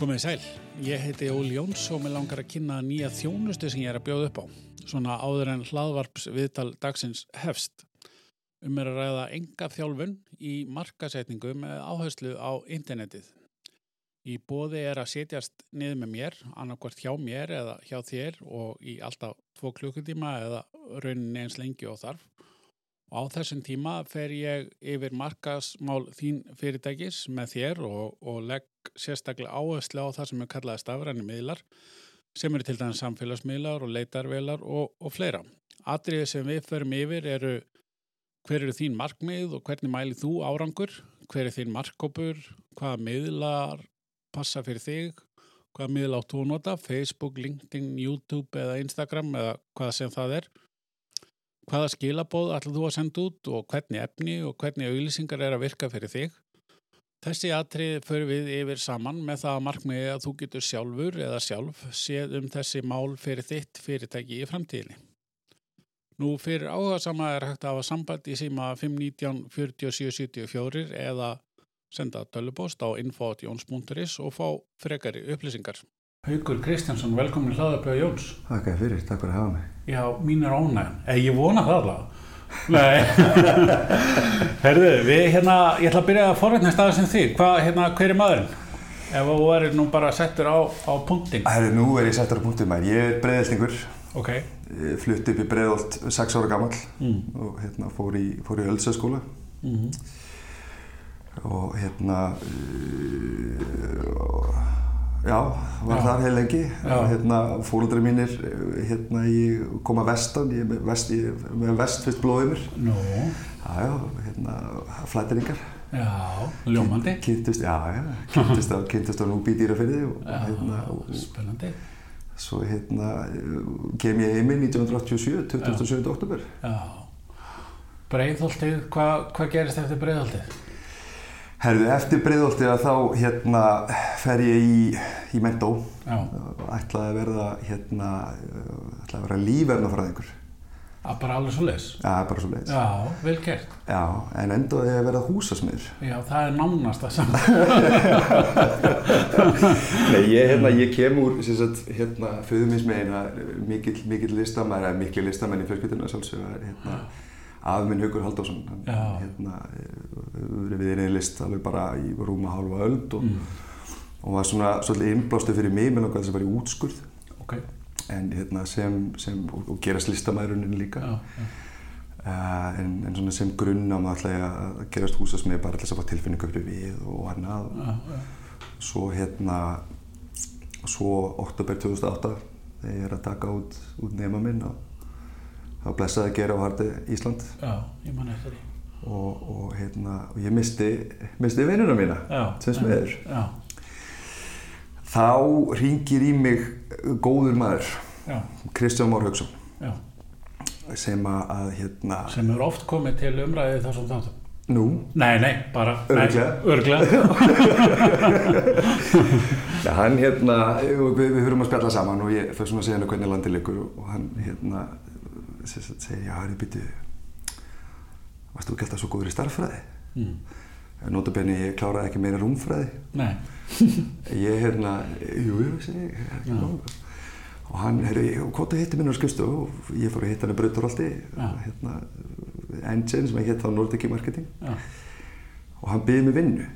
Komið sæl, ég heiti Óli Jóns og mér langar að kynna nýja þjónustu sem ég er að bjóða upp á. Svona áður en hlaðvarps viðtal dagsins hefst. Um er að ræða enga þjálfun í markasetningu með áherslu á internetið. Í bóði er að setjast niður með mér, annarkvært hjá mér eða hjá þér og í alltaf tvo klukkutíma eða rauninni eins lengi og þarf. Og á þessum tíma fer ég yfir markasmál þín fyrirtækis með þér og, og legg sérstaklega áherslu á það sem er kallaði stafræni miðlar sem eru til dæmis samfélagsmiðlar og leitarvelar og, og fleira. Atriðið sem við förum yfir eru hver eru þín markmið og hvernig mælið þú árangur, hver er þín markkópur, hvaða miðlar passa fyrir þig, hvaða miðl áttu að nota, Facebook, LinkedIn, YouTube eða Instagram eða hvaða sem það er hvaða skilabóð ætlum þú að senda út og hvernig efni og hvernig auðlýsingar er að virka fyrir þig. Þessi atrið fyrir við yfir saman með það að markmiði að þú getur sjálfur eða sjálf séð um þessi mál fyrir þitt fyrirtæki í framtíðinni. Nú fyrir áhuga sama er hægt að hafa samband í síma 519 4774 eða senda tölubóst á info.jons.is og fá frekari upplýsingar. Haugur Kristjánsson, velkomin hlaðarpöða Jóns. Takk fyrir, takk fyrir að hafa mig. Já, mín er ánægum. Eða ég vona það alveg. Nei, herðu, við hérna, ég ætla að byrja að forveitna staðar sem þig. Hvað, hérna, hver er maðurinn? Ef þú erir nú bara settur á, á punktin. Herru, nú er ég settur á punktin maður. Ég er breiðeltingur. Ok. Ég flutti upp í breiðolt 6 ára gammal mm. og hérna fór í, fór í Ölsaskóla. Mm -hmm. Og hérna... Uh, Já, var já. þar heil lengi. Hérna, Fólundri mínir hérna, koma vestan, ég er vest, með vest fyrst blóðið mér. Nú. Já, já, hérna, flætiringar. Já, ljómandi. Kynntust, já, já, kynntust á, kynntust á núbí dýrafyrði. Já, hérna, spennandi. Svo hérna kem ég heiminn 1987, 27. oktober. Já. Breiðholtið, hvað hva gerist eftir breiðholtið? Herðu, eftir breyðoltið að þá hérna fer ég í, í mentó ætlaði að verða hérna, ætlaði að vera lífernafræðingur. Að bara alveg svo leiðis? Já, bara svo leiðis. Já, vel gert. Já, en endaði að verða húsasmiður. Já, það er nánast það saman. Nei, ég, hérna, ég kem úr, sem sagt, hérna, föðuminsmeina, mikill, mikill listamæri, mikil listamæni í fjölskyldinu að sjálfsögða, hérna, aðminn Haugur Haldásson hérna, við erum í list alveg bara í rúma hálfa öld og, mm. og var svona svolítið innblástu fyrir mig með náttúrulega sem var í útskurð okay. en hérna, sem, sem og, og gerast listamæðurunin líka já, já. Uh, en, en svona sem grunn á maður að gerast húsasmið bara þess að fá tilfinningu uppi við og hann að svo hérna svo oktober 2008 þegar ég er að taka út, út nema minn og þá blessaði að gera á hardi Ísland. Já, ég man eftir því. Og, og, hérna, og ég misti, misti vinnuna mína já, sem smiður já. þá ringir í mig góður maður já. Kristján Már Haugsson sem að hérna sem eru oft komið til umræðið þessum þáttum. Nú? Nei, nei, bara Örglega Örglega Já, hann hérna, við, við höfum að spjalla saman og ég fyrir svona að segja henni hvernig landi liggur og hann hérna segir, já, það er býtið varst þú ekki alltaf svo góður í starffræði mm. notabenni ég kláraði ekki meira rúmfræði. Ég hérna, jú, jú, segi og hann, herru, hvort að hitti minna á skrifstu og ég fór að hitta hann að Brauturhaldi hérna, Engine sem ég hitt á Nordic Marketing. Ja. og hann byði mig vinnu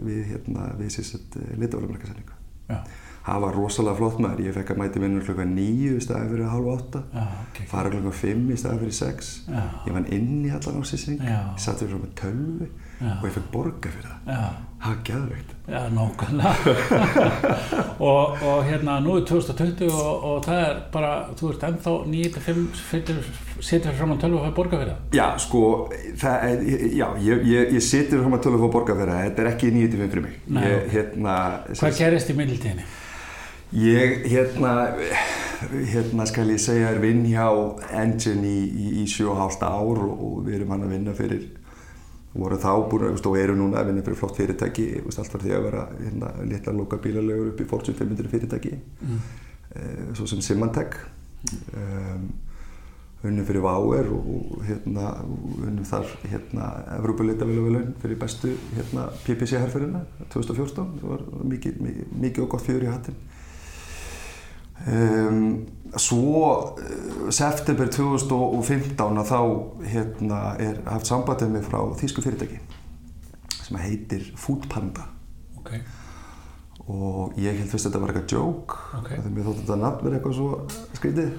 við hérna, við sérstætt litafælumarkasendingu það var rosalega flott maður, ég fekk að mæti vinnur klukka nýju í staði fyrir halv átta. Okay. fara klukka fimm í staði fyrir sex. Já. ég var inn í allan ásýsing ég satt fyrir með tölvi og ég fekk borga fyrir það. Já. það var gæðveikt Já, nákvæmlega. Og, og hérna nú er 2020 og, og það er bara, þú ert ennþá 9-5 setur fram á tölvi og fær borga fyrir það? Já, sko, það er, já, ég, ég, ég setur fram á tölvi og fær borga fyrir það. Þetta er ekki 9-5 fyrir mig. Ég, hérna, Hvað gerist í middiltíðinni? Ég, hérna, hérna skal ég segja, er vinn hjá Engine í, í, í 7,5 ár og, við erum hann að vinna fyrir, voru þá búin að, og eru núna að vinna fyrir flott fyrirtæki, allt var því að vera hérna, litla loka bílalegur upp í Fortune 500 fyrirtæki, mm. uh, svo sem Symantec. Um, unnum fyrir Váer og hérna unnum þar hérna Evrópuleita viljavelun fyrir bestu hérna PPC-herferina 2014 það var mikið, mikið, mikið og gott fjör í hattin um, svo september 2015 þá hérna er haft sambandið mig frá þýsku fyrirtæki sem heitir Foodpanda okay. og ég held fyrst að þetta var eitthvað joke okay. þegar mér þótt þetta nafn verið eitthvað svo skrítið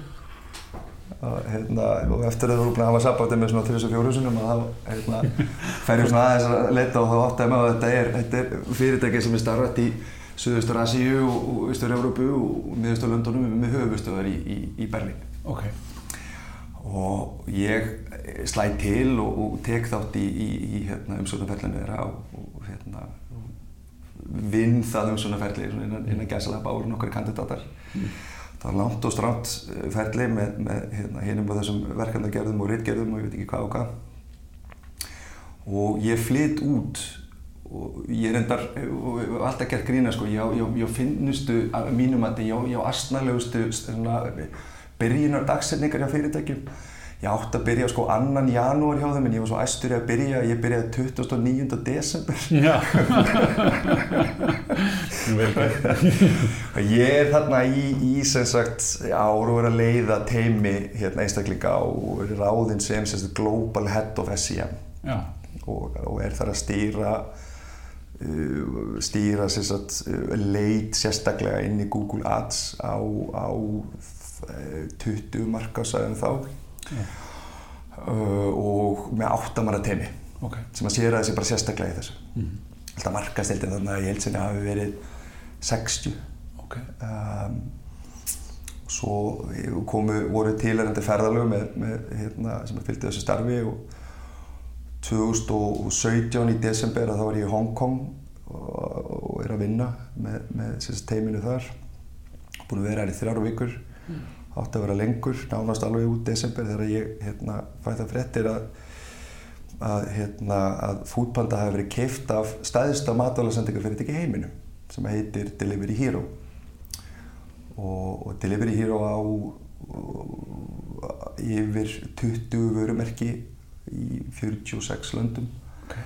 Hérna, og eftir að þú eru búin að hafa sambandið með svona 34 sinum og þá hérna, fer ég svona aðeins að leita og þá áttaði maður að þetta er, þetta er fyrirtæki sem er starfætt í Suðaustur Asíu og Ístur-Európu og miðaustur Londonum með höfustöðar í, í, í Berlín. Okay. Og ég slæði til og, og tek þátt í, í hérna, umsóknarferðinu þeirra og, og hérna, vinn það umsóknarferðli innan, innan gæsalapa ára nokkari kandidatar. Mm það var langt og stránt eh, ferli með, með hérna, hinnum á þessum verkandagerðum og rittgerðum og ég veit ekki hvað og hvað og ég flytt út og ég er endar alltaf gert grína sko ég, ég, ég finnustu að mínum að ég, á astnælegustu byrjunar dagsetningar hjá fyrirtækjum. Ég átti að byrja sko annan janúar hjá þeim en ég var svo æstur að byrja ég byrjaði 29. desember. Já. Ég er þarna í, í sem sagt að vera að leiða teimi hérna einstaklinga og ráðinn sem sem sagt Global Head of SEM og, og er þar að stýra stýra sem sagt leit sérstaklega inn í Google Ads á, á 20 markasæðum þá uh, og með 8 manna teimi okay. sem að sér að þessi bara sérstaklega í þessu mm. alltaf markastildin þannig að ég held sem að hafi verið 60 okay. um, svo komu voru tilærandi ferðalög með, með, hérna, sem fylgdi þessu starfi og 2017 í desember þá var ég í Hong Kong og, og er að vinna með, með teiminu þar. Búin að vera hér í þrjáru vikur. Mm. átti að vera lengur, nánast alveg út desember þegar ég hérna, fæði það fréttir að að, hérna, að Foodpanda hafi verið keift af staðista matvælasendingar fyrir ekki heiminum sem heitir Delivery Hero. Og, og Delivery Hero á uh, yfir 20 vörumerki í 46 löndum. Okay.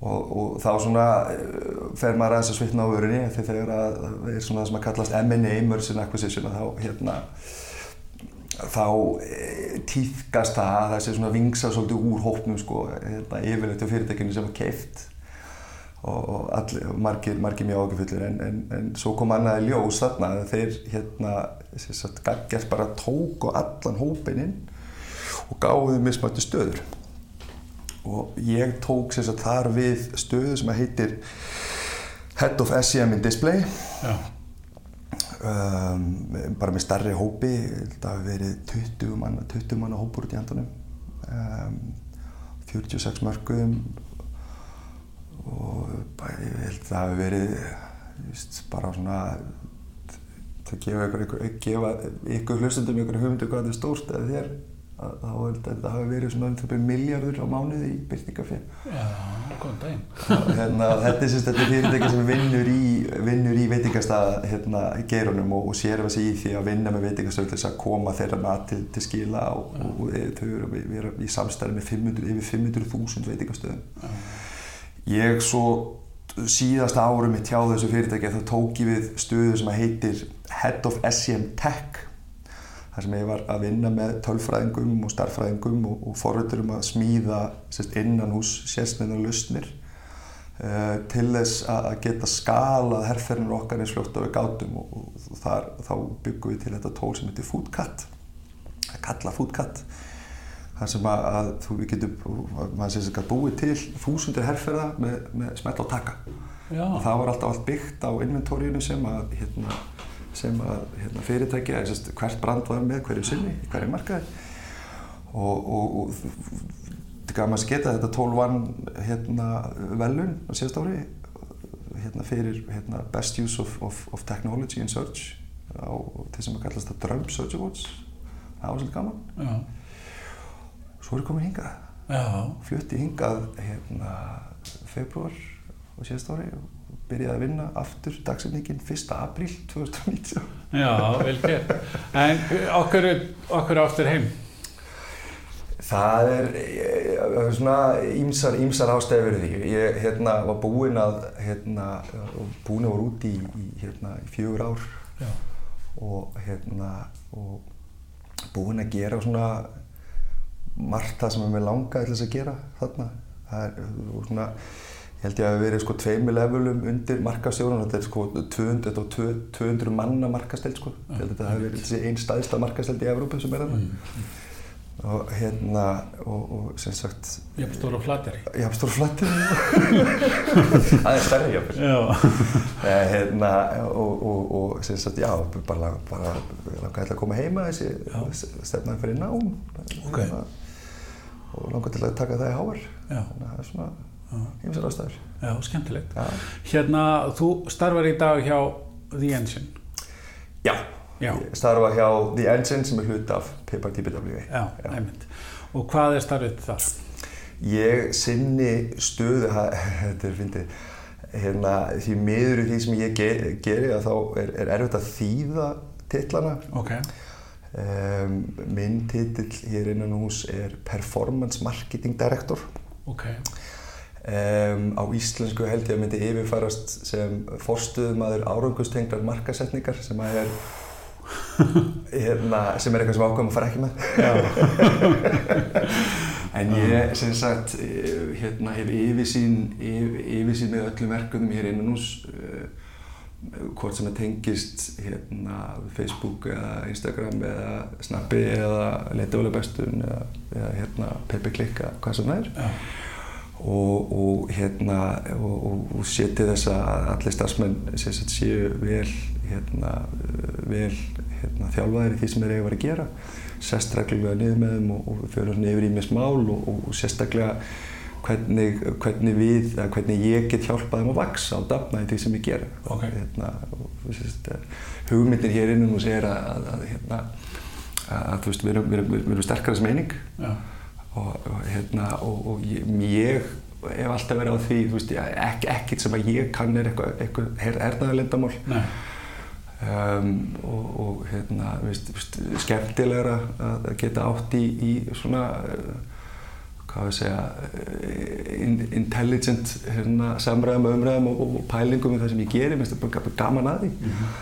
og, og þá svona uh, fer maður aðeins að svitna á vörunni þegar það er svona það sem að kallast M&A, Merchant Acquisition og þá hérna þá e, týðkast það að það sé svona vingsa svolítið úr hópnum sko, hérna, yfirleitt á fyrirtekinu sem var keift og allir, margir, margir mjög ágifullir en, en, en svo kom annaði ljós þarna þeir hérna gaggjast bara tók og allan hópin inn og gáði mismættu stöður. Og ég tók sagt, þar við stöðu sem heitir Head of SEM in Display. Um, bara með starri hópi það hefur verið 20 manna 20 manna hópur út í handunum um, 46 mörgum og bara, ég held að það hefur verið just, bara svona það gefa ykkur, ykkur, gefa ykkur hlustundum ykkur hugmyndu hvað þetta er stórt eða þér þá held að þetta hafi verið svona um það byrjum miljardur á mánuði í byrtingafér Já, góðan daginn. Hérna, Þetta er þetta fyrirtæki sem vinnur í, vinnur í veitingastað hérna, geirunum og, og sér að sig í því að vinna með veitingastöð til að koma þeirra mat til, til skila og, og, og þau eru við erum í samstæði með 500, yfir 500.000 veitingastöðum. Já. Ég svo síðast árum mitt hjá þessu fyrirtæki þá tók ég við stöðu sem heitir Head of SEM Tech þar sem ég var að vinna með tölfræðingum og starffræðingum og, og foröldurum að smíða sérst, innan hús sérsniðna lausnir uh, til þess að geta skalað herrferðinur okkar eins fljótt á við gátum og, og þar, þá byggum við til þetta tól sem heitir Foodcat að kalla Foodcat þar sem að, að þú getur, maður sé að búið til þúsundir herrferða með, með smell á taka Já. og það var alltaf allt byggt á inventóriunu sem að, hérna, sem að hérna, fyrirtækja, hvert brand var með hverju sinni, hverju markaði. Og, og, og þetta gaf maður að geta þetta 12 hérna, velun á síðast ári hérna, fyrir hérna, Best Use of, of, of Technology in Search á því sem að kallast það Drum Search Awards. Það var svolítið gaman. Já. Svo er ég komin hingað flutti hingað hérna februar og síðast ári og byrjaði að vinna aftur dagsefningin 1. apríl 2019 Já, vel gert En okkur, okkur áttur heim? Það er, er svona ímsar, ímsar ástæði verið því. Ég hérna, var búinn að, hérna, búinn að voru úti í, í, hérna, í fjögur ár Já. og, hérna, og búinn að gera svona margt það sem ég langaði til þess að gera þarna. Það er svona, held ég að hefur verið sko tveimur levelum undir markastjórun, þetta er sko 200, 200 manna markasteld sko. Ég held að það hefur verið einn staðista markasteld í Evrópa sem er þarna. Mm og hérna og, og sem sagt Jafnstóru og flatteri Jafnstóru og flatteri það er stærri jafnvel. Eh, hérna og, og, og sem sagt já bara, bara langaði að koma heima þessi stefnaði fyrir nám. Okay. hérna, og langaði til að taka það í háar þannig að það er svona ymsar ástæður Já, skemmtilegt já. Hérna, þú starfar í dag hjá The Engine Já Já. starfa hjá The Engine sem er hlut af Pipar TPW Já, einmitt. Og hvað er starfið þar? Ég sinni stöðu, þetta er fyndið, hérna, því miður í því sem ég ger, geri að þá er, er erfitt að þýða titlana. Okay. Um, minn titill hér innan hús er Performance Marketing Director. Okay. Um, á íslensku held ég að myndi yfirfærast sem forstuðumadur árangustenglar markasetningar sem að er hérna, sem er eitthvað sem ákvæm að fara ekki með. En ég sem sagt hérna, hef yfirsýn yfirsýn með öllum verkunum hér innan hús uh, hvort sem það tengist hérna, Facebook eða Instagram eða Snappi eða Leitavölu-bestun eða, eða hérna, Peppi-klikka, hvað sem það er. Já. Og, og hérna og, og seti þess að allir starfsmenn séu vel hérna, vel hérna, þjálfaðir í því sem þeir eiga að vera að gera sérstaklega niður með þeim og, og fyrir yfir í mig smál og, og sérstaklega hvernig, hvernig við, eða hvernig ég get hjálpað þeim að vaksa og dafna í því sem ég gera okay. hérna, og hugmyndin hér innan hús er að, að, að, hérna, að þú veist, við erum, erum, erum sterkara sem eining ja. Og, hérna, og ég, ég hef alltaf verið á því, veist, ekki, ekkert sem að ég kann er eitthvað, hernaðarlendamál Um, og, og hérna, veist, veist, skemmtilegra að geta átt í, í svona, uh, hvað við segja, uh, in, intelligent hérna, samræðum, umræðum og, og pælingum með það sem ég gerir, mér finnst þetta bara gaman að því mm -hmm.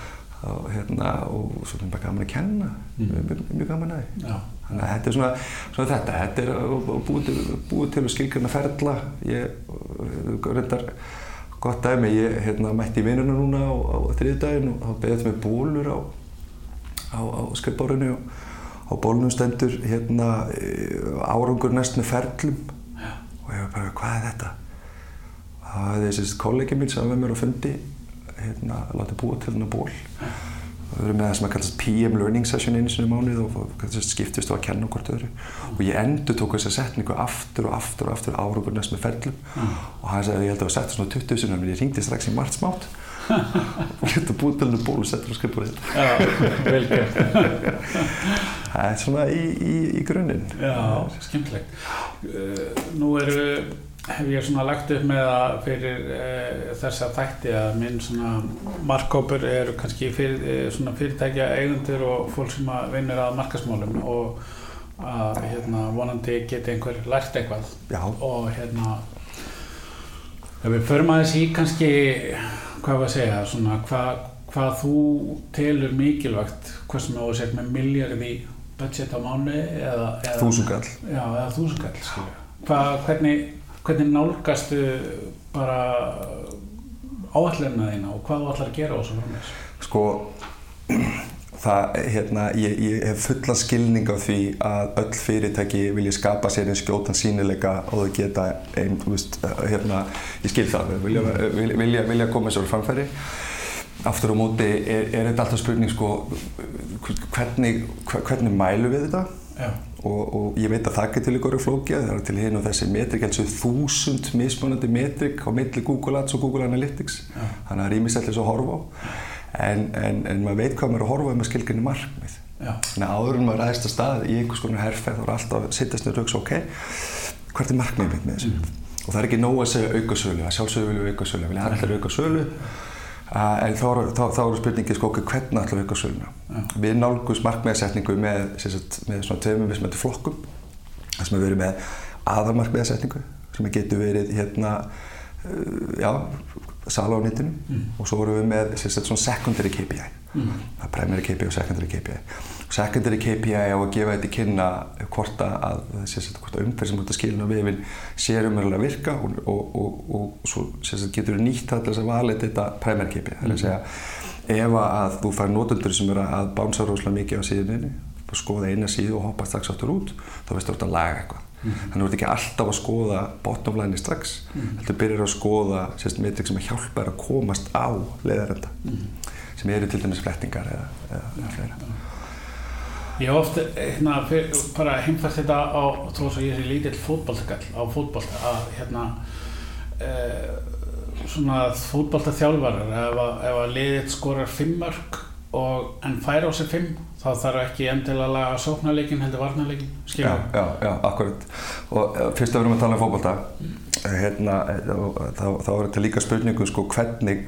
og, hérna, og svo er þetta bara gaman að kenna, mm -hmm. mjög, mjög gaman að því. Já. Þannig að þetta er svona, svona þetta, þetta er búið til, búið til skilgjörna ferla, ég reyndar gott dæmi, ég hérna, mætti í vinnuna núna á, á þriðdægin og þá beðið með bólur á, á, á skrippbárinu og á bólunum stendur hérna, árangur næst með ferlum. Já. og ég var bara, hvað er þetta? Það er þessi kollegi mín sem var með mér á fundi hérna, látið búa til þennan ból. Já við erum með það sem að kallast PM Learning Session einu sinni mánuð og skiptist á að kenna okkur öðru. Og ég endur tók þessa setningu aftur og aftur og aftur árangur næst með ferlum. Mm. og hann sagði að ég held að það var sett svona 20 sinni en ég ringdi strax í margt smátt. Og geta búið til hennu ból og setja á skrifbúrið Já, vel gert. Það er svona í, í, í grunninn. Já, skemmtilegt. Uh, Nú eru hef ég svona lagt upp með að fyrir e, þessa þætti að minn svona markkópur eru kannski fyrir, e, svona fyrirtækja eigundir og fólk sem að vinnir að markasmálum og að hérna vonandi geti einhver lært eitthvað. Já. og hérna ef við förum aðeins í kannski hvað var að segja svona hvað, hvað þú telur mikilvægt hvað sem þú segir með miljardi budget á mánu eða, eða þúsungall já, eða þúsungall hvað, hvernig hvernig nálgastu bara áallina þína og hvað þú ætlar að gera á þessu framins? Sko, það, hérna, ég, ég hef fulla skilning á því að öll fyrirtæki vilja skapa sér einn skjótan sínileika og þau geta einn, þú veist, hérna, ég skil það, vilja, vilja, vilja koma sér framfæri. Aftur á móti er, er þetta alltaf spurning, sko, hvernig, hvernig mælu við þetta? Já. Og, og ég veit að það getur líka orðið flókja, það er til hinn og þessi metrik, eins og þúsund mismunandi metrik á milli Google Ads og Google Analytics, Já. þannig að það er ímislegt þess að horfa á, en, en, en maður veit hvað maður er að horfa um að skilgjörni markmið. Já. Þannig að áður en maður ræðist að stað í einhvers konar herrferð þá er alltaf að sittast niður og hugsa, ok, hvert er markmiðið mitt með þessu? Mm. Og það er ekki nóg að segja aukasölu, að sjálfsögðu vilja aukasölu, vilja allir aukasölu, en þá, þá, þá eru spurningið sko okkur hvernig ætlum við auka söluna. Ja. Við nálgumst markmiðarsetningu með, sagt, með svona tveimum vissmænti flokkum. þar sem við erum með aðalmarkmiðasetningu sem getur verið hérna, uh, já, nýttinu mm. og svo vorum við með svona secondary KPI mm. primary KPI og secondary KPI secondary KPI á að gefa þetta í kynna hvort að umferð sem út af skilinu við vil sér umverulega virka og, og, og, og svo sagt, getur við nýtt það til þess að valið þetta primary KPI það er að segja ef að þú fær nótundur sem eru að bánsa rosalega mikið á síðunni skoða eina síðu og hoppa strax áttur út þá veistu að þú ert að laga eitthvað Mm -hmm. Þannig að þú ert ekki alltaf að skoða bottom line strax, mm -hmm. heldur byrjar að skoða metrik sem hjálpar að komast á leiðarenda, mm -hmm. sem eru til dæmis flettingar eða, eða, fleira. Ég hef ofta hérna, bara heimfært þetta á, þó að ég sé lítill fótballtakall á fótball, að hérna, e, svona fótballtaþjálfarar, ef að, að liðið skorar fimmörk en fær á sig fimm, þá þarf ekki endilega að laga sóknarleikin heldur varnarleikin já, já, já, akkurat og eh, fyrst að við erum að tala um fókbalta mm. hérna, þá, þá er þetta líka spurningu sko hvernig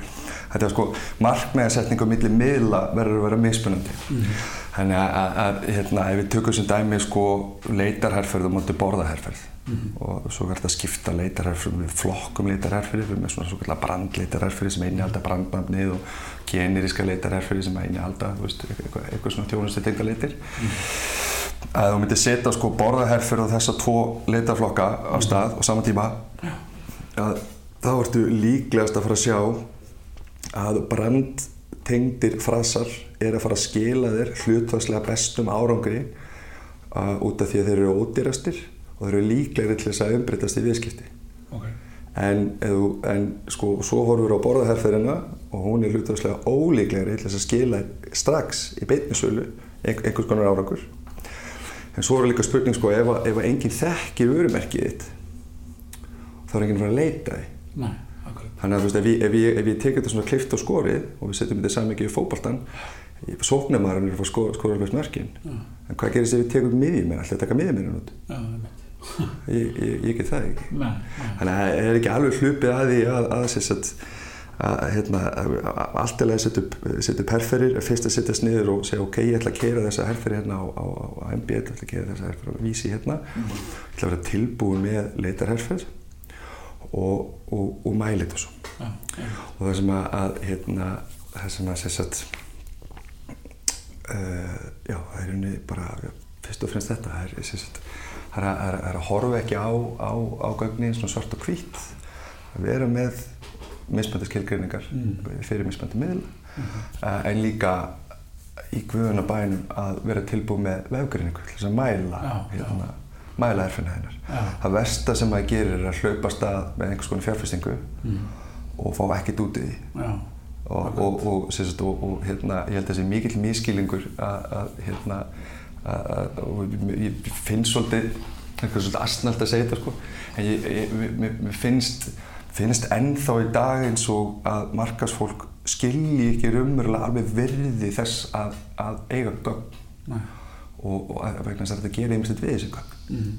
þetta er sko markmeðarsetningu millir miðla verður að vera misspunandi mm. þannig að, að hérna, ef við tökum sem dæmi sko leitarherferð og móti borðaherferð Mm -hmm. og svo verður þetta að skipta leitarherfyrir við flokkum leitarherfyrir við með svona svona brandleitarherfyrir sem einni halda brandnafnið og generiska leitarherfyrir sem einni halda eitthvað, eitthvað svona tjónustu tengda leitir mm að þú myndir setja sko borðaherfyrir og þessa tvo leitarflokka á stað mm -hmm. og saman tíma að þá ertu líklegast að fara að sjá að brandtengdir frasar er að fara að skila þér hlutvarslega bestum árangri út af því að þeir eru ódýrastir og þeir eru líklegri til þess að umbreytast í viðskipti okay. En, eðu, en sko, svo horfum við á borðaherrferðina og hún er hlutværslega ólíklegri til þess að skila strax í beitnisölu einhvers konar árangur. En svo er líka spurning sko ef, ef enginn þekkir vörumerkið þitt þá er enginn að fara að leita því Nei, þannig að veist, ef ég, ég, ég tekja þetta svona klift á skorið og við setjum þetta saman ekki í fókbaltan sóknarmarinn er að fá skóraðarflöksmerkin ja. en hvað gerist ef við tekum miðjum minn alltaf taka miðjum minn út ja, ég, ég, ég get það ekki nei, nei. þannig að það er ekki alveg hlupið að því að, að, að, að hérna, allt er að setja upp, upp herferir, fyrst að setjast niður og segja ok, ég ætla að kera þessa herferi hérna á, á, á MB, ég ætla að kera þessa herferi á vísi hérna, mm. ég ætla að vera tilbúin með leitarherfer og, og, og mæli þessu ja, og það sem að hérna, það sem að sérstætt uh, já, það er unni bara fyrst og fremst þetta það er sérstætt það er, er, er að horfa ekki á, á, á gögnin svona svart og hvít að vera með mismönda skilgreiningar mm. fyrir mismönda miðl mm -hmm. en líka í guðunabænum að vera tilbúið með vefgreiningu til þess að mæla hérna, mæla erfinna hennar það versta sem maður gerir er að hlaupa stað með einhvers konar fjárfestingu mm. og fá ekkert út í því og, og, og, sagt, og hérna, ég held að það sé mikill mískilingur að hérna og ég finn svolítið eitthvað svolítið astnælt að segja þetta sko. En ég, ég, mér, mér finnst finnst ennþá í dag eins og að markasfólk skilji ekki raunverulega alveg verði þess að, að eiga gögn. Og, og að vegna þess að þetta gerir einmitt við þessi gögn. Mm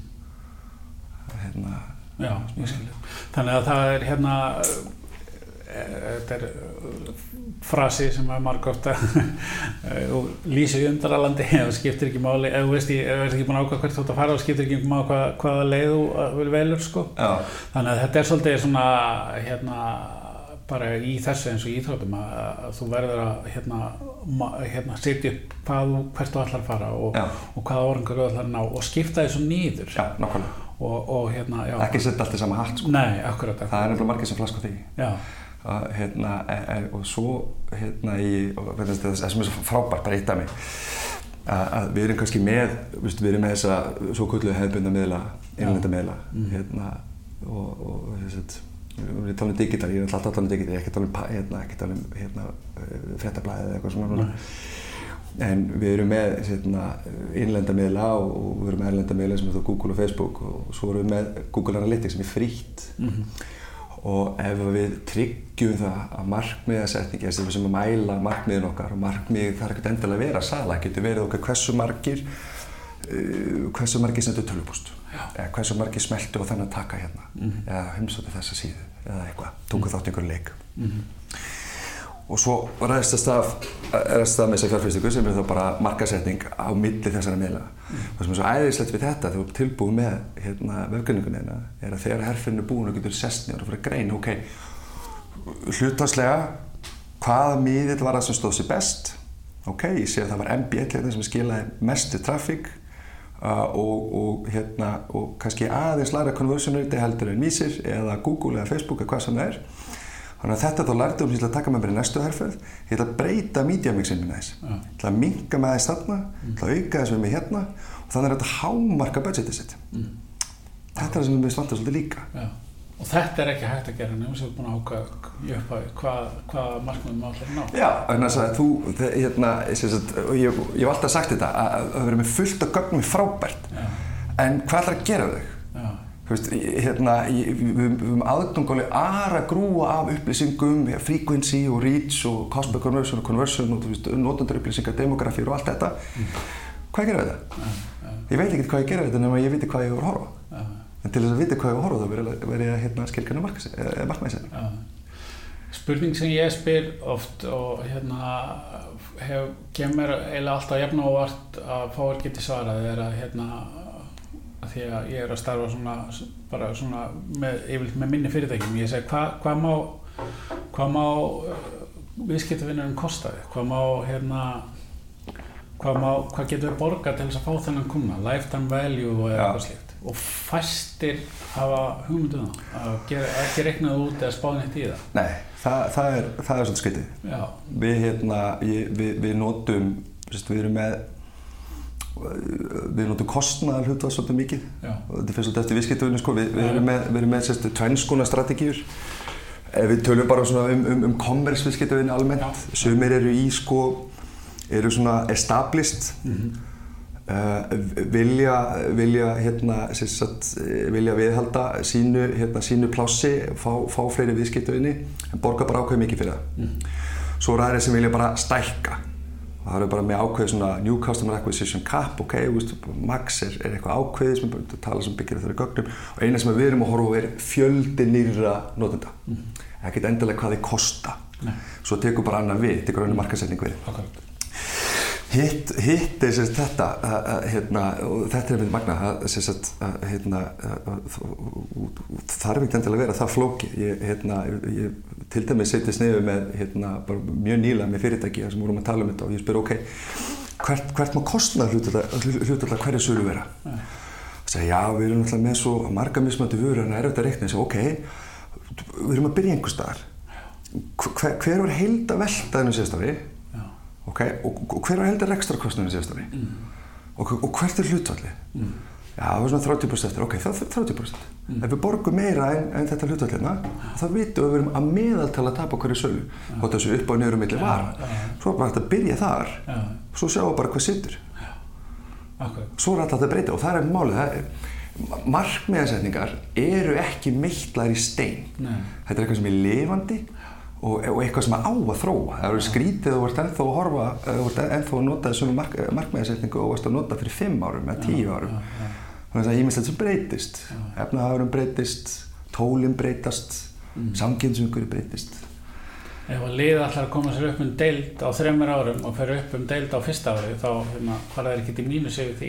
hérna Já, ég skilji. Þannig að það er hérna þetta er uh, frasi sem er margótt og lýsir í undralandi það skiptir ekki máli ef þú veist ég, ert ekki búin að ákvæða hvert þú ert að fara þá skiptir ekki máli hvað, hvaða leið þú uh, velur sko. Já. þannig að þetta er svolítið svona hérna bara í þessu eins og íþrótum að, þú verður að hérna, hérna setja upp hvað, hvert þú ætlar að fara og, og hvaða orðingar þú ætlar að ná og skipta þessu nýður Já, og, og hérna, já, ekki setja allt í sama hatt sko. Nei, akkurat, akkurat. það er nefnilega margir sem flaska því. Já að, hérna, e, e, og svo hérna í, og það sem er svo frábært bara eitt af mig að, við erum kannski með, við erum með þessa svo kulluðu hefðbundna miðla, innlenda miðla mm. hérna og, og þess að við erum talað um digital, ég er alltaf talað um digital, um, hérna, ekki talað um hérna, frettablaðið eða eitthvað svona mm. en við erum með hérna, innlenda miðla og, og við erum með erlenda miðla sem er þá Google og Facebook og svo erum við með Google Analytics sem er frítt. Mm -hmm og ef við tryggjum það að markmiðasetningi, þess að við sem að mæla markmiðin okkar og markmið þarf ekkert endilega að vera sala, getur verið okkar hversu margir uh, hversu margir sendur tölupúst eða hversu margir smeltu og þannig að taka hérna mm -hmm. eða heimsóti þessa síðu eða eitthvað, tungu mm -hmm. þátt einhverju leik mm -hmm. Og svo ræðist það er að stað með þessa fjárfæstingu sem er þá bara markasetning á milli þessara miðla. Mm. Það sem er svo æðislegt við þetta þegar þú er tilbúið með hérna, vefgönningunina er að þegar herfinn er búin og getur sest nýjar og fyrir að greina, ok, hlutanslega hvaða miðill var það sem stóð sér best, ok, ég sé að það var MB1 hérna sem skilaði mestu trafík uh, og, og, hérna, og kannski aðeins læra conversion rate heldur en Mísir eða Google eða Facebook eða hvað sem það er. Þannig að þetta þá lærði um að taka með mér í næstu herrferð, ég ætla að breyta mídjamixin minna þess. Ég ætla að minka með þess þarna, ég ætla að auka þess með mig hérna og þannig er þetta hámarka budgetið sitt. Mm. Þetta er það sem við svantum svolítið líka. Já. Og þetta er ekki hægt að gera nefnum sem þú er búin að ákvæða í upphafi hvað, hvað markmiðum að ná. Já, þannig að þú, hérna, sagt, ég hef alltaf sagt þetta, að það verður með fullt af gögnum frábært, Já. en hvað ætlar að gera þau? Veist, hérna, við höfum aðgangáli aðra grúa af upplýsingum, frequency og reach og per conversion og conversion og notandarupplýsingar, demografíur og allt þetta. Mm. Hvað gerir þetta? Ja, ja. Ég veit ekki hvað ég gerir þetta nema ég viti hvað ég voru að horfa. Ja. En til þess að viti hvað ég voru að horfa þá verður ég að hérna, skilkana markmæðisæðina. Spurning sem ég spyr oft og hérna hef, kemur eiginlega alltaf jafn og vart að fáir geti svarað er að hérna því að ég er að starfa svona, bara svona með, með minni fyrirtækjum. Ég segi hvað hva má hvað má uh, viðskiptavinnarinn kostaði hvað má hérna hvað, má, hvað getur við borga til þess að fá þennan kuna lifetime value og eitthvað slíkt. Og fæstir hafa hugmynduða um að gera, ekki reiknað út eða spáðin eitt í það. Nei, það, það er, er svolítið skritið við, hérna, ég, við, við notum við erum með við notum kostnaðar hlutu svolítið mikið. Og þetta fyrir svolítið eftir viðskiptunum sko. við, við erum með, með tvennskona strategíur. Við tölum bara um, um, um commerce viðskiptunum almennt sumir eru í sko eru svona established mm -hmm. uh, vilja vilja, hérna, sagt, vilja viðhalda sínu, hérna, sínu plássi fá, fá fleiri viðskiptunni en borga bara ákveð mikið fyrir það. Mm -hmm. svo er aðeins sem vilja bara stækka það eru bara með ákveð svona New Customer Acquisition Cap, ok, veist, Max er, er eitthvað ákveðið sem við tala sem byggir þeirra gögnum og eina sem við erum að horfa er fjöldi nýra notenda mm -hmm. ekkert endilega hvað þið kosta Nei. svo tekur bara annan við, tekur annan markasetning við okay. Hitt, hitt er sérst þetta að, að, hérna, og þetta er með magna að, sérst, hérna, þarf ekki endilega að vera það flóki ég, hérna, ég til dæmis setjast nefið með hérna, mjög nýla með fyrirtæki sem vorum að tala um þetta og ég spyr ok, hvert, hvert má kostna hlutallega hverja sölu vera? Það ja. segja já, við erum alltaf með svo marga mismöndi vörur en það er auðvitað reiknið og segja ok, við erum að byrja einhver staðar. Hver, hver var heilda veltaðinu síðast ári? Ja. Okay, og, og hver var heilda rekstrakostnaðinu síðast ári? Mm. Og, og hvert er hlutfallið? Mm. Já, það var svona 30% eftir, ok, það er 30%. Mm. Ef við borgum meira en, en þetta hlutvallina, þá vitum við að við erum að meðaltala að tapa hverju sölu. Hvort þessu upp á neyru milli var. Svo bara hægt að byrja þar, svo sjáum við bara hvað sittur. Okay. Svo er alltaf þetta að breyta og það er málið. Það, markmiðansetningar eru ekki meittlar í stein. Nei. Þetta er eitthvað sem er lifandi og, og eitthvað sem er á að þróa. Það eru skrítið og ert ennþá að horfa, ert ennþá að nota þessum mark, markmiðansetningu og ert að nota fyrir 5 árum eða 10 árum. þannig að ímislegt sem breytist. Efnahagurum breytist, tólinn breytast mm. samkynnsungur breytist Ef að liða allar að koma sér upp um deild á þreymur árum og fer upp um deild á fyrsta ári þá hérna, fara þeir ekki til mínus yfir því.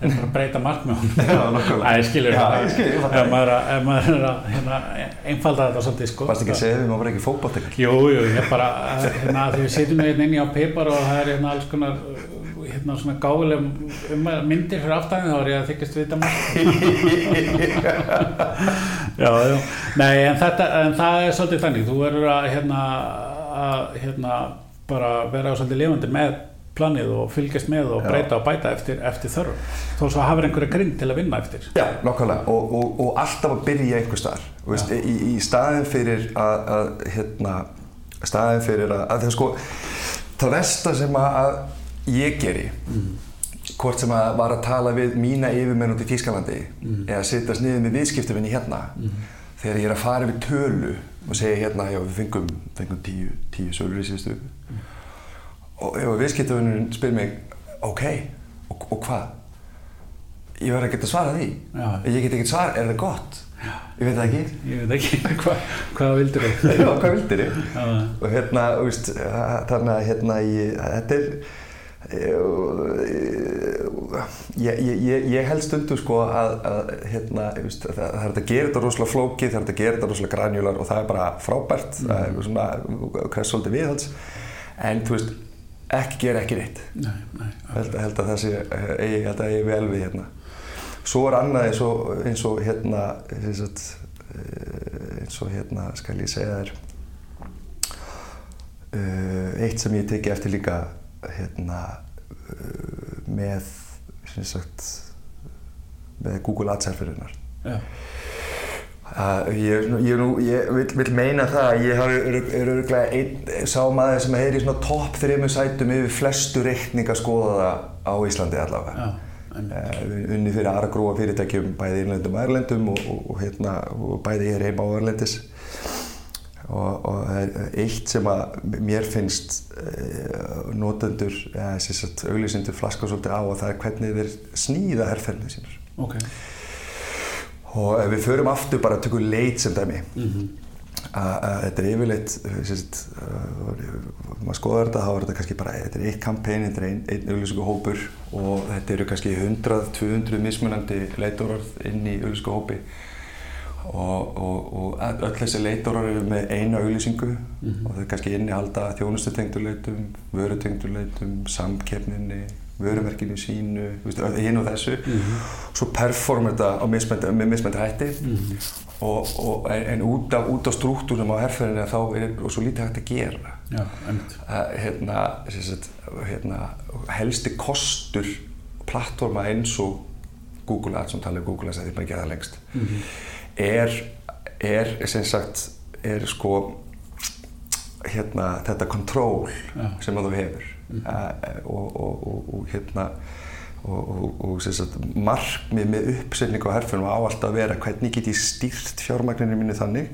Þeir fara að breyta markmjóðum Það er skilur ef maður er að hérna, einfalda þetta svolítið sko. Varst ekki að segja því að maður var ekki fókbátt Jú, jú, ég bara hérna, því við setjum hérna inn í á pipar og það er hérna alls konar hérna svona gáðileg um myndir fyrir aftæðin þá er ég að þykist vita maður já, já. Nei, en, þetta, en það er svolítið þannig. Þú verður að hérna, að hérna bara vera svolítið lifandi með planið og fylgjast með og breyta já. og bæta eftir, eftir þörf þó svo hafur einhverja grinn til að vinna eftir. Já, nokkvæmlega og, og, og alltaf að byrja einhver staðar. Í, í staðin fyrir að, að hérna, staðin fyrir að, að það sko það versta sem að ég geri mm. Hvort sem að var að tala við mína yfirmenn út í Tískalandi mm. eða sittast niður með viðskiptufinni hérna mm. þegar ég er að fara við tölu og segja hérna, já við fengum, fengum tíu, tíu sölur í síðustu og ef viðskiptufinnurinn spyr mig ok, og, og hvað? Ég ekkert að svara því já. ég get ekkert svara, er það gott? Já. Ég veit það ekki. Ég veit ekki, Hva, hvað vildur þau? Já, hvað vildur þau? Og hérna, þannig að hérna, ég, þetta er, ég, ég, ég held stundu sko að, að hérna, veist, það, það er að gera þetta rosalega flókið, það er að gera þetta rosalega granjular og það er bara frábært, mm. það er svona kress svolítið viðhalds, en þú veist, ekki gera ekki neitt. Nei, nei. Held, held að það sé, ég held að ég er vel við hérna. Svo er annað eins og, eins og hérna, eins og hérna, skal ég segja þér, eitt sem ég teki eftir líka hérna með, sem sagt, með Google Ads herfirinnar. Já. Uh, ég, ég, ég vil, vil meina það að ég er öruglega einn sá maður sem er í svona topp þrejum sætum yfir flestu reikninga skoðaða á Íslandi allavega. Uh, unni fyrir aðra gróa fyrirtækjum bæði innlendum og erlendum og, og, og, hérna, og bæði er heima á erlendis. Og það er eitt sem að mér finnst uh, notendur, eða ja, auglýsindur flaska svolítið á og það er hvernig þeir sníða herrferðinu sínur. Okay og ef við förum aftur bara að tökja leit sem dæmi mm -hmm. að þetta er yfirleitt maður skoðar þetta þá er þetta kannski bara þetta er eitt kampæn, þetta er einn ein auglísku hópur og þetta eru kannski 100-200 mismunandi leitororð inn í auglísku hópi og, og, og öll þessi leitororð eru með eina auglísingu mm -hmm. og það er kannski innihalda þjónustutengturleitum, vörutengturleitum, samkeppninni vörumerkinu sínu, hinn og þessu mm -hmm. svo performa þetta með mismænt hætti mm -hmm. og, og, en út af, af struktúrum á herrferðinu þá er svo lítið hægt að gera Já, að, hérna, sagt, hérna, helsti kostur plattforma eins og Google Ads, sem tala um Google Ads að því maður gera það lengst -hmm. Er, er sem sagt er sko hérna, þetta kontról sem að þú hefur mm -hmm. og, og, og hérna og markmið með uppsetning á herfunum á alltaf að vera hvernig get ég stýrt fjármagninu mínu þannig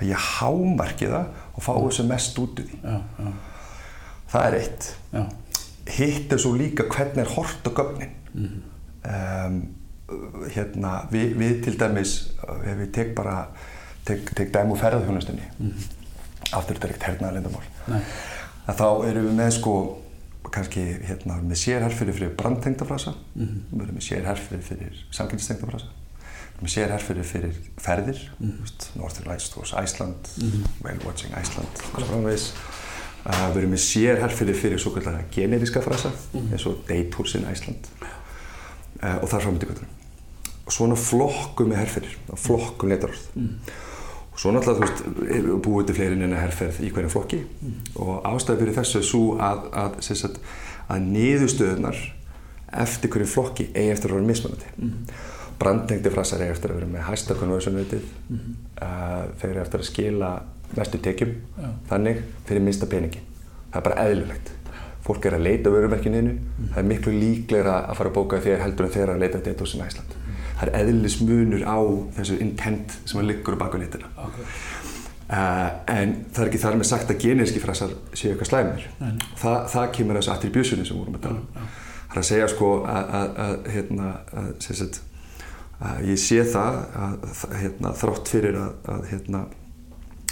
að ég hámarki það og fá þessu mest út úr því já, já. það er eitt já. hitt er svo líka hvernig er hort á gögnin mm um, hérna við, við til dæmis ef við tek bara tek, tek dæmu ferðarhjónastunni mm -hmm. aftur þetta er ekkert hernaðalindamál þá erum við með sko kannski hérna með sérherfyrir fyrir brandtengdafrasa, mm -hmm. við erum með sérherfyrir fyrir samkynnistengdafrasa, við erum með sérherfyrir fyrir ferðir, mm -hmm. Northern Lights Tours Iceland, -hmm. Whale Watching Iceland. Uh, við erum með sérherfyrir fyrir svo kallar generiska frasa, eins og Day Tours in Iceland uh, og þar framöndi kvöldunum. Og svona flokkum með herfyrir, flokkum leitarorð. Svo náttúrulega, þú veist, búið til fleiri en herrferð í hverju flokki mm. og ástæði fyrir þessu er svo að, að, að, að niðurstöðunar eftir hverju flokki eigi eftir að vera mismunandi. Mm. Brandtengti frasar eigi eftir að vera með hæsta konversiónvitið, mm. uh, þeir eru eftir að skila mestu tekjum, ja. þannig fyrir minsta peningi. Það er bara eðlulegt. Fólk er að leita vörumerkininu, það er miklu líklegra að fara að bóka þér heldur en þeirra að leita þetta út á Ísland það er eðlismunur á þessu intent sem að liggur á baka litina okay. uh, en það er ekki þar með sagt að geníski frasar séu eitthvað slæmir. Þa, það kemur þessu attributioni sem vorum að tala um. Það er að segja sko að, að, að, hérna, að ég sé það að hérna, þrátt fyrir að hérna,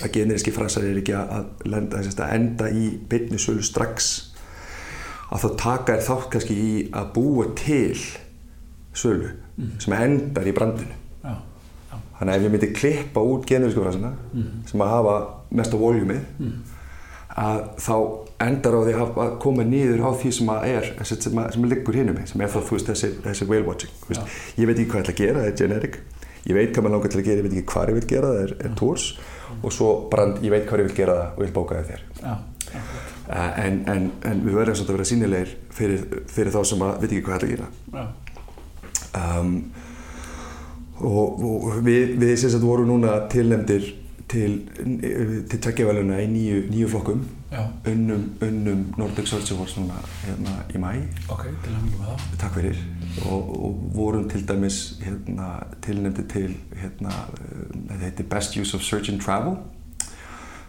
að geníski frasar er ekki að lenda, enda í byrnisölu strax að þá taka er þátt kannski í að búa til sölu mm. sem endar í brandinu. Já, já. þannig að ef ég myndi klippa út generísku frasina mm. sem að hafa mest á voljumið mm. að þá endar á því að koma nýður á því sem að er sem, að, sem að liggur hinn um mig sem er þá þú veist þessi, þessi whale watching ég veit ekki hvað ég ætla að gera, það er generic. Ég veit hvað maður langar til að gera, ég veit ekki hvað ég vil gera það er, er tours og svo brand, ég veit hvað ég vil gera það og vil bóka það þér. Uh, en, en, en við verðum að vera sínilegir fyrir, fyrir þá sem að veit ekki hvað ég ætla að gera um, og, og við, við sem sagt vorum núna tilnefndir til, til tveggjaveluna í nýju, nýju flokkum. Unnum, unnum Nordic Search Awards núna hérna í mæ ok, til að mjög með það. Takk fyrir. Og, og vorum til dæmis hérna, tilnefndi til hérna, þetta heitir Best Use of Search and Travel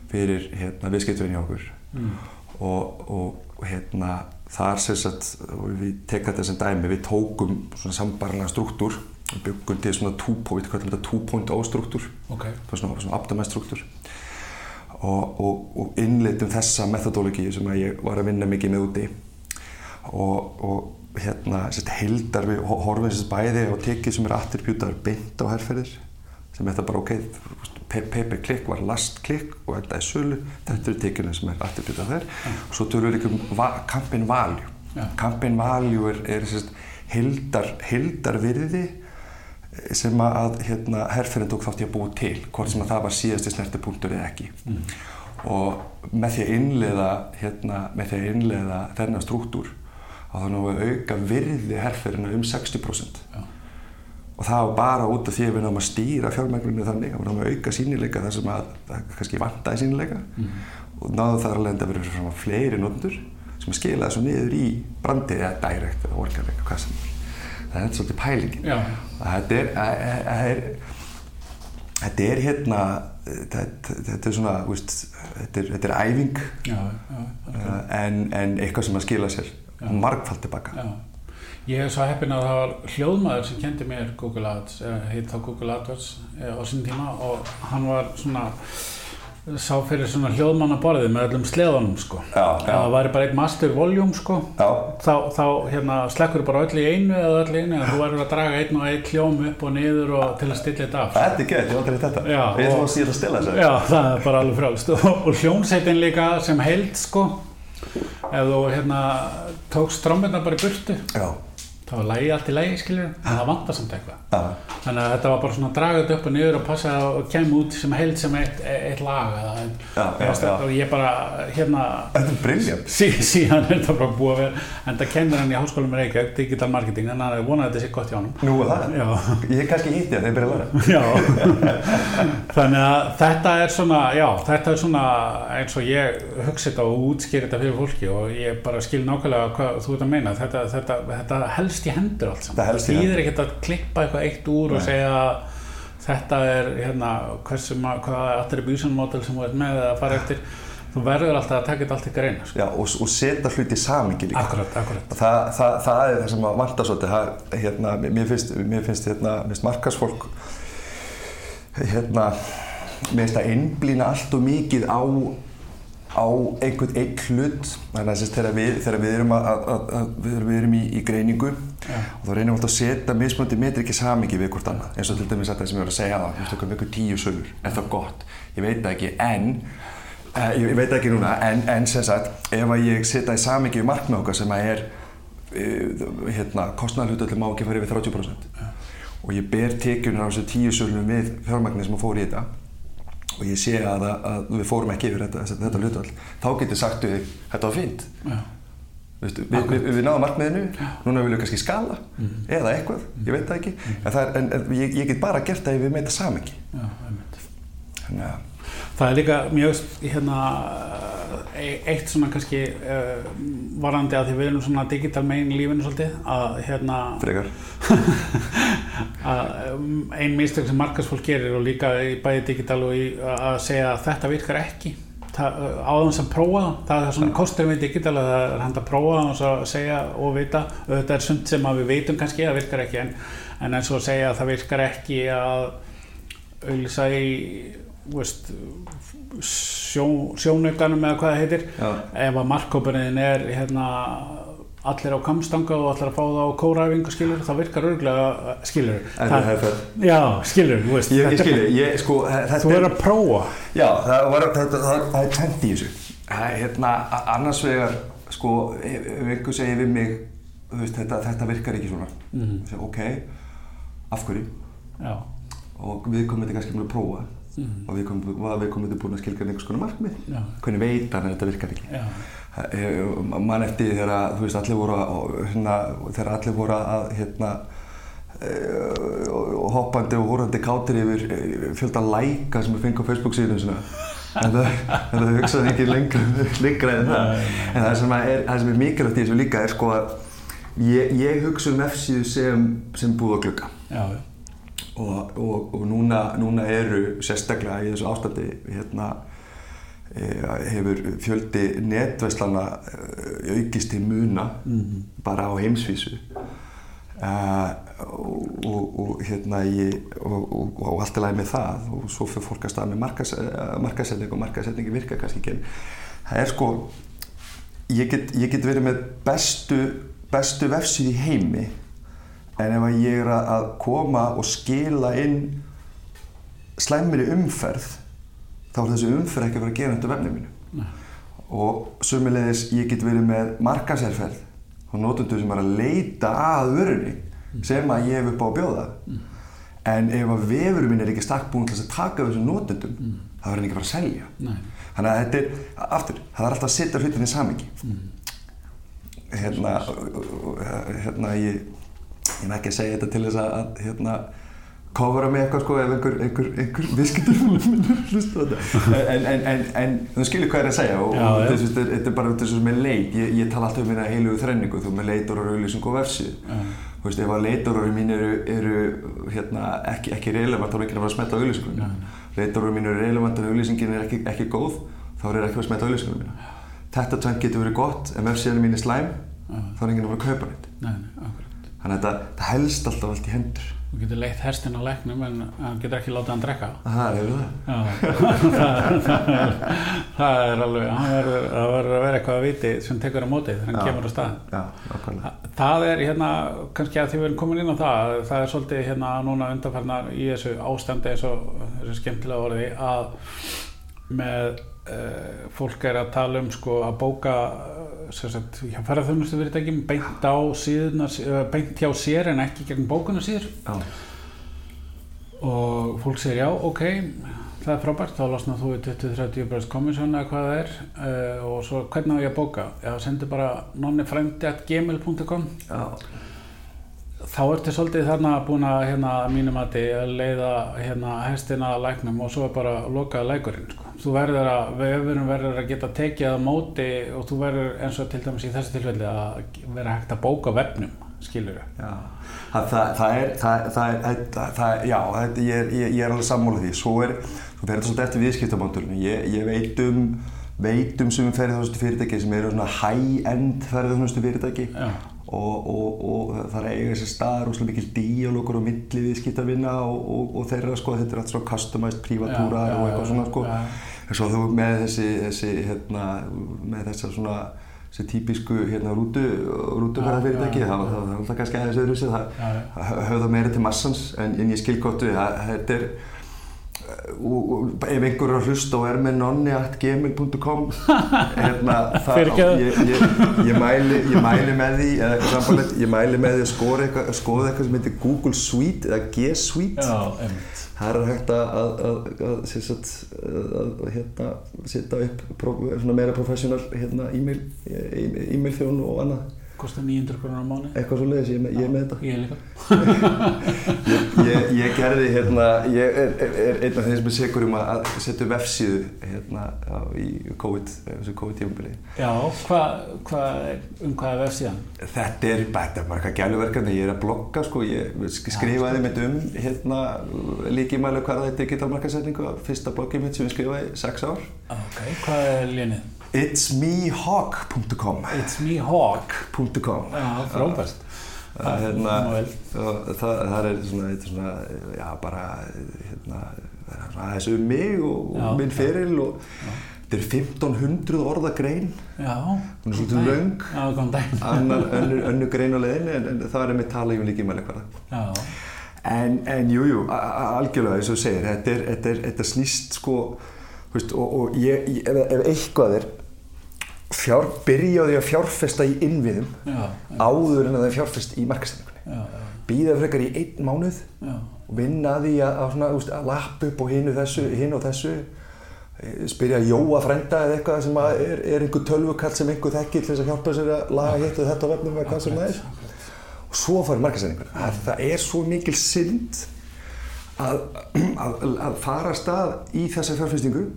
fyrir hérna, viðskipturinn hjá okkur. Mm. og, og hérna þar sem sagt, við tekka þetta sem dæmi, við tókum svona sambarlega struktúr við byggum til svona two-point, hvað er þetta two-point O-struktúr okay. svona, svona optimæstruktúr og, og, og innleitum þessa metodológi sem ég var að vinna mikið með úti. Og, og hérna hildar við horfum þess að bæði og tekið sem er attributar beint á herrferðir sem er það bara ok paper click var last click og þetta er sölu þetta eru tekjuna sem er attributar þær mm. og svo tölur við líka um va campaign value yeah. campaign value er, er sérst, hildar, hildar virði sem að hérna, herrferðin tók þátt í að búa til hvort sem að það var síðasti snertipunktur eða ekki mm. og með því að innlega hérna, með því að innlega þennan struktúr að þannig að auka virði herrferðina um 60% Já. Og það var bara út af því að við náðum að stýra fjármæglunni þannig að við náðum að auka sínileika þar sem að það kannski vantaði sínileika mm. og náðu þar alveg að vera svona fleiri nóttur sem að skila þessu niður í brandið eða direkt eða orkanleika, hvað sem er. Það er svolítið pælingin. Þetta er, er þetta er hérna þetta, er svona veist, þetta, er, þetta er æfing. Já, já, okay. en, en eitthvað sem að skila sér margfald tilbaka Ég hef svo heppin að það var hljóðmaður sem kendi mér Google Ads, heit þá Google AdWords eh, á sín tíma og hann var svona sá fyrir svona hljóðmannaborðið með öllum sleðunum sko. Já, já. það væri bara einn master volume sko. Þá, þá hérna, slekkur bara öll í einu eða öll í einu en þú verður að draga einn og einn hljóm upp og niður og til að stilla þetta af. Sko. Þetta er gett, ég vantar í þetta. Já, ég ætlum að síðan að stilla þetta Já, það er bara alveg frálst og, og hljómsveitin líka sem held sko. Ef þú hérna tókst trómmirna bara í burtu. Já það var lægi allt í lægi skiljur en það vant að samt eitthvað. Ja. þannig að þetta var bara svona dragað upp og niður og passa að kemja út sem held sem eitt, eitt lag en, ja, ja, og ég bara hérna þetta er briljant sí, síðan er þetta bara búið að vera en það kemur hann í háskólum með Reykjavík digital marketing en það er vonað að þetta sé gott hjá hann Nú er það, ég er kannski hýtti að þeir byrja að vera þannig að þetta er svona já, þetta er svona eins og ég hugsa þetta og útskýr þetta fyrir fólki og ég bara skil nákvæmlega hvað þú ert að meina. Þetta, þetta, þetta helst helst í hendur allt saman það þýðir ekkert að klippa eitthvað eitt úr Nei. og segja þetta er hérna hvaða attribution model sem þú ert með að fara eftir þú verður alltaf að taka þetta allt ykkur einn sko. og, og setja hluti í samingi líka akkurat, akkurat. Það, það, það er það sem að vanta svolítið hérna, mér finnst, mér finnst hérna, markasfólk hérna mér finnst að einblýna allt og mikið á á einhvern einn hlut. Þannig að þegar við, þegar við erum, að, að, að, við erum í, í greiningu ja. og þá reynum við alltaf að setja mismöndi metri ekki samingi við hvort annað. Eins og til dæmis þetta sem ég var að segja það við stökum ykkur tíu sölur, er það gott? Ég veit ekki, en uh, ég veit ekki núna, en, en sem sagt ef að ég setja í samingi við markmið okkar sem að er uh, hérna, kostnæðarhlutalli má ekki fara yfir 30% ja. og ég ber tekjunir á þessu tíu sölunum við fjármagnir sem að fór í þetta og ég sé að, að við fórum ekki yfir þetta, þetta hlutvall, þá getur sagt við þetta var fínt. Vistu, við, við, við náðum markmiðinu, núna viljum við kannski skala mm. eða eitthvað, ég veit það ekki. Mm. en, það er, en, en ég, ég get bara gert það ef við meita samengi Þannig að Það er líka mjög hérna, eitt svona kannski uh, varandi að því við erum svona digital megin í lífinu svolítið að hérna Frekar. að um, ein mistök sem markasfólk gerir og líka í bæði digital og í að segja að þetta virkar ekki. Áðan sem prófa það er svona kostur við digital að það er hand að prófa og svo segja og vita. Þetta er sund sem við veitum kannski að það virkar ekki en, en eins og segja að það virkar ekki að auðvisa í veist, sjó, sjónaukanum eða hvað það heitir. Já. ef að markkóparinn er hérna allir á kamstanga og allir að fá það á kóræfingu skilur, það virkar örgulega skilur en það hefur já, skilur, þú veist ég, ég skilur, ég, sko, þú verður að prófa. Já, það, var, það, það, það er tent í þessu. Hérna, annars vegar sko, ef einhver segir við mig veist, þetta, þetta virkar ekki svona. Mm -hmm. Ok, af hverju? Já. og við komum þetta kannski með að prófa mm og við komum, við komum þetta búin að skilja einhvers konar markmið. Já. hvernig veit hann að þetta virkar ekki? Já. Eh, mann eftir þegar þú veist allir voru að hérna, þegar allir voru að hérna eh, hoppandi og horfandi kátir yfir eh, fjölda læka sem við fengum á Facebook síðan en það, hugsaði ekki lengra, lengra en það. En það sem er, það sem er mikilvægt í þessu líka er sko að ég, ég hugsa um F-síðu sem, sem búð og glugga og, og, og núna, núna eru sérstaklega í þessu ástandi hérna Eh, hefur fjöldi netvæslana eh, aukist til muna mm -hmm. bara á heimsvísu uh, og, og, hérna ég og, og allt er læg með það og svo fyrir fólk að staða með markas, markasetning og markasetningi virka kannski ekki en það er sko ég get, ég get verið með bestu bestu vefsið í heimi en ef ég er að koma og skila inn slæmri umferð þá er þessu umferð ekki að vera að gera þetta vefnið mínu Nei. og sömulegis ég get verið með markaserferð og nótundur sem er að leita að vörunni mm. sem að ég hef upp á að bjóða mm. en ef að vefurum minn er ekki stakk búin til að taka þessum nótundum mm. þá er hann ekki að fara að selja Nei. þannig að þetta er, aftur, það er alltaf að setja hlutinni í samingi mm. hérna hérna ég ég er ekki að segja þetta til þess að hérna kofara mig eitthvað sko ef einhver, einhver, einhver visskyndur hlusta þetta. En, en, en, en þú skilir hvað ég er að segja og, og þetta er bara þessu sem er leit ég, ég tala alltaf um hérna heilugu þrenningu þú með leitorur, auðlýsing og versið þú veist ef að leitorur mín eru, eru hérna, ekki, ekki relevant þá er ekki að fara að smetta auðlýsingunum leitorur mín eru relevant en auðlýsingin er ekki, ekki góð þá er ekki að smetta auðlýsingunum þetta tvenn getur verið gott en versiðinu mín er slæm þá er enginn að fara að kaupa neitt þannig að þetta helst alltaf allt í hendur Þú getur leitt herstinn á læknum en hann getur ekki látað hann drekka. Það er það. það, er, alveg, það verður að vera eitthvað að viti sem tekur á mótið þegar hann kemur á stað. Já. Það er hérna, kannski að því við erum komin inn á það, það er svolítið hérna núna undanfarnar í þessu ástandi eins og þessu skemmtilega orði að með fólk er að tala um sko að bóka hjá ferðarþjónustu fyrirtækjum beint síðunar, beint hjá sér en ekki gegn bókuna síður. Já. og fólk segir já, ok það er frábært, þá lasnar þú í 20-30 komissjón eða hvað það er uh, og svo hvernig á ég að bóka? Já, sendi bara nonnifrændi.gmail.com þá ertu svolítið þarna búin að hérna mínum að leiða hérna hestina að læknum og svo er bara lokaða lækurinn sko. Þú verður að, vefurinn verður að geta tekið að móti og þú verður eins og til dæmis í þessu tilfelli að vera hægt að bóka vefnum, skilur þau? Já, það, það, það er, það, það, já, ég er, ég, ég er alveg sammálað því, svo er, þú verður svolítið eftir viðskiptamátturinu, ég, ég veit um, veit um sem ferðarþjónustu fyrirtæki sem eru svona high-end ferðarþjónustu fyrirtæki já. Og, og, og það er eiga þessi staðar og svolítið mikil díalókur og milli viðskiptarvinna og, og þeirra sko þetta er allt svona customized prívatúrar og eitthvað svona sko. ja en svo þú með þessi, þessi hérna, með þessa svona þessi típisku hérna rútu rútuferðarfyrirtæki, það var alltaf kannski aðeins öðru sig, það höfða meira til massans en, en ég skil gott við, þetta er ef einhver er að hlusta og er með nonni.gmail.com hérna, ég, ég, ég, mæli, ég mæli með því eða eitthvað samfélag, ég mæli með því að skoða eitthvað, skoða eitthvað sem heitir Google Suite eða G Suite Já, það er hægt að, að, að, að hérna, setja upp pro, meira professional hérna, e-mail e þjónu og annað Kostar 900 krónar á mánu? Eitthvað svo leiðis, ég, ég er með þetta. Ég er líka. ég, ég gerði hérna, ég er, er, er einn af þeim sem er segur um að setja vefsíðu hérna á, í COVID, COVID-tífumbili. Já, hvað, hva, um hvað er vefsíðan? Þetta er bara eitthvað gæluverkandi, ég er að blogga sko, ég skrifaði mitt um hérna líkimælu hvað það er digital markasetningu, fyrsta bloggið mitt sem ég skrifaði 6 ár. Ok, hvað er lénið? itsmehawk.com itsmehawk.com Já, frábært. Hérna, það, það er svona, svona já, bara hérna, þessu um mig og, já, og minn feril og þetta er 1500 orða grein hún er svolítið laung önnu, grein á leðinu en, en það er með tala í líka mæli hverða en, jújú, jú, algjörlega eins og segir þetta, er, þetta, er, þetta snýst sko Veist, og, og ég, ef, ef eitthvað er fjár, byrjaði að fjárfesta í innviðum já, áður en að það fjárfest í markasendingunni býða frekar í einn mánuð já. og vinna að því að, að, að, að lappa upp og hinn og þessu. Eh, spyrja að jóa frenda eða eitthvað sem er, er einhver tölvukall sem einhver þekkir til þess að hjálpa sér að laga hitt og þetta á vefnum eða hvað sem það er. Og svo farið markasendingunni það er svo mikil synd að fara stað í þessa fjárfestingu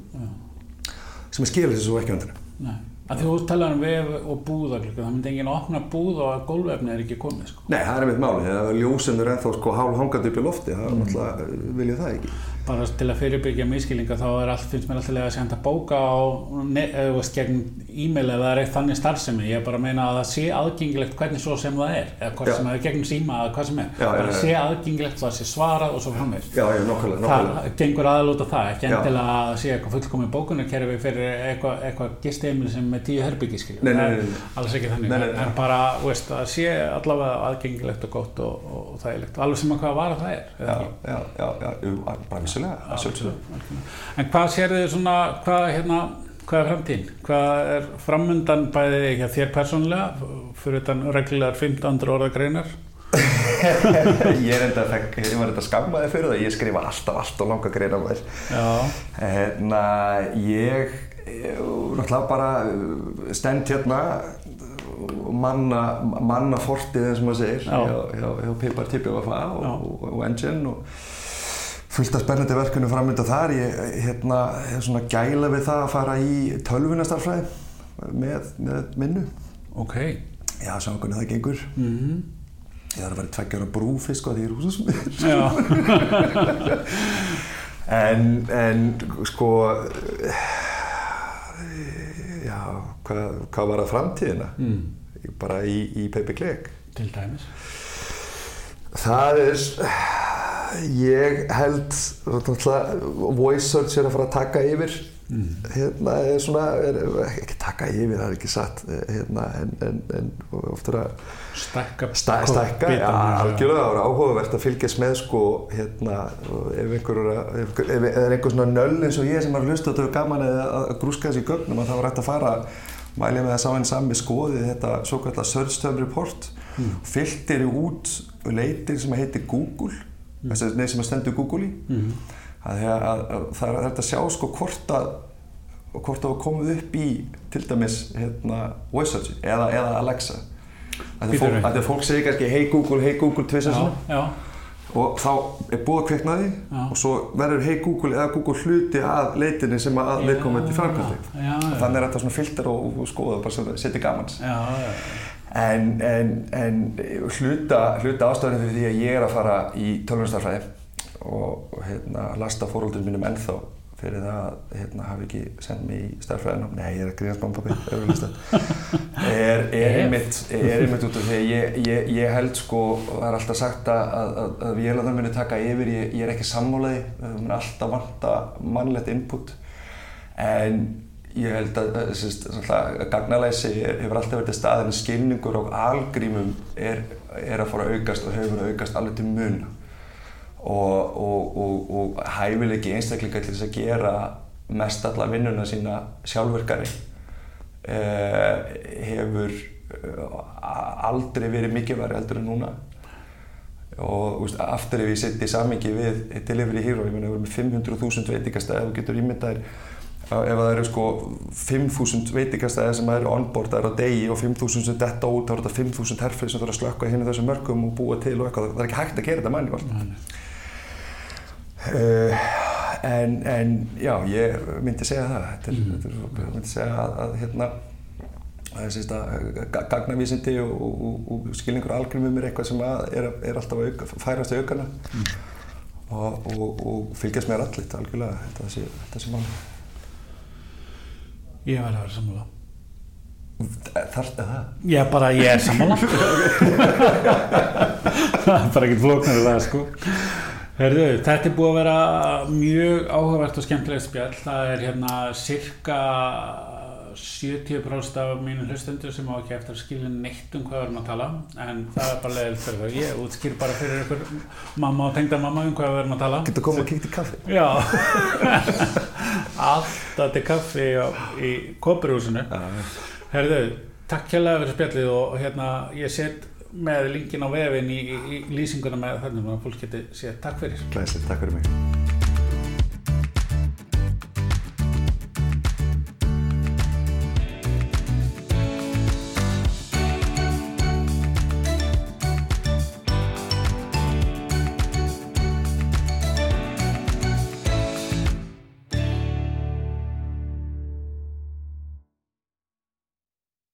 sem er skilja þessu ekki vandinu að þú talar um vef og búðaglöku það myndi enginn að opna búð og að gólvefni er ekki komið sko. Nei, það er mitt máli það er ljósendur ennþá sko hálf hangandi upp í lofti það er mm. náttúrulega, viljum það ekki bara til að fyrirbyggja miskilinga þá er allt, finnst mér alltaf að senda bóka á eða veist gegn e-mail eða það er eitt þannig starfsemi, ég er bara að meina að það sé aðgengilegt hvernig svo sem það er eða hvort sem það er gegnum síma eða hvað sem er Já, bara já, já. sé aðgengilegt, það sé svarað og svo Já, já, nokkulega. það gengur aðalút á það, ekki Já. endilega að sé eitthvað fullkomi bókunarkerfi fyrir eitthvað, eitthvað gisteimil sem með tíu nei, nei, nei. alls ekki þannig, Nei, nei, nei. en bara veist, að sé allavega aðgengilegt og gott og, og, og það ekki? að sjálfsögðu. En hvað sér þið svona, hvað, hérna, hvað er framtíðin? Hvað er framundan bæði hjá þér persónulega, fyrir utan reglulegar 15 orða greinar? ég er enda, ég var enda skammaði fyrir það, ég skrifa alltaf, alltaf langa greina maður. Já, Hérna, ég, ég, náttúrulega bara uh, stend hérna manna, manna fortið eins og maður segir Já. hjá, Pipar TPVFA og, Já. og, og Engine og fullt af spennandi verkunum framönda þar. Ég hérna, er svona gæla við það að fara í tölvunastarfræði með, með minnu. ok. Já, sjá hvernig það gengur. Mm Ég þarf að vera tveggjar á brúfi sko því ég er húsasmiður. Já, En, en sko, já, hvað, hvað var það framtíðina? mm. Bara í, í Peppi Klik. til dæmis. Það er, ég held, voice search er að fara að taka yfir. Mm. Hérna er svona, er, ekki taka yfir, það er ekki satt, hérna, en, en, en oftur að Stækka, Stæ, stækka, bitarnir, algjörlega, það var áhugavert að fylgjast með sko, hérna, ef einhver er að- ef, ef, ef er einhver svona nöll eins og ég sem har hlust og þetta er gaman að, að grúska þessi í gögnum að það var hægt að fara mælja með það saman sami skoðið þetta svo kallar Search Term Report Mm. fylltir út leitir sem heitir Google mm. þessi sem að stendur Google í. Mm. að, að, að, að það er að sjá sko hvort að hvort það var komið upp í til dæmis hérna, voice eða, eða Alexa. Að Bíddu fólk, að segir kannski hey Google, hey Google sinni já, og þá er búið að kvikna því Já. og svo verður hey Google eða Google hluti að leitinni sem að viðkomandi framkvæmdi. þannig er þetta svona filter og, og skoða bara sem setja gamans já, já, en, en, en hluta, hluta ástæðan fyrir því að ég er að fara í tölvunastarfræði og, hérna, lasta fóröldum mínum ennþá fyrir það að hérna, hafi ekki sendt mig í starfræðinám nei, ég er að grínast mamma pappi er, er, einmitt, er einmitt út af því ég, ég, ég held sko, það er alltaf sagt að, að, að, vélarnar muni taka yfir ég, ég er ekki sammálaði, það mun alltaf vanta mannlegt input. En ég held að, sérst, að gagnalæsi hefur alltaf verið til staðin skilningur og algrímum er, er að fara að aukast og hefur að aukast alveg til mun og, og, og, og hæfileiki einstaklinga til þess að gera mest alla vinnuna sína sjálfverkari eh, hefur eh, aldrei verið mikilværi heldur en núna. Og úst, aftur ef ég setja í samingi við Delivery Hero, ég meina við erum með 500.000 veitingastæði, þú getur ímyndaðir að ef það eru sko 5.000 veitingastæði sem eru onboardar á degi og 5.000 sem detta út, þá eru þetta 5.000 herfrið sem þarf að slökka í þessum mörgum og búa til og eitthvað, það er ekki hægt að gera þetta manni uh, en, en já, ég myndi segja það. Þetta er, Mhm. þetta er, ég myndi segja að, að hérna að gagnavísindi og, og, og skilningur algrymum er eitthvað sem að er, er alltaf að auka, færast í aukana og, og, og fylgjast með allit algjörlega. Þetta sé, þetta sé máli ég verði að vera sammála. Þar er það? Já, bara ég er sammála. það er bara ekkert flóknar það, sko. Herðu, þetta er búið að vera mjög áhugavert og skemmtilegt spjall. Það er hérna cirka 70% af mínu hlustendur sem á ekki eftir að skilja neitt um hvað við erum að tala en það er bara leiðilegt fyrir það. Ég útskýr bara fyrir ykkur mamma og tengda mamma um hvað við erum að tala. Getur komið kíkt í kaffi? Já, alltaf til kaffi í kópurhúsinu. Herðu, takk hérlega fyrir spjallið og hérna ég set með linkin á vefin í, í, í lýsinguna með þannum að fólk geti séð takk fyrir. Glæsið, takk fyrir mig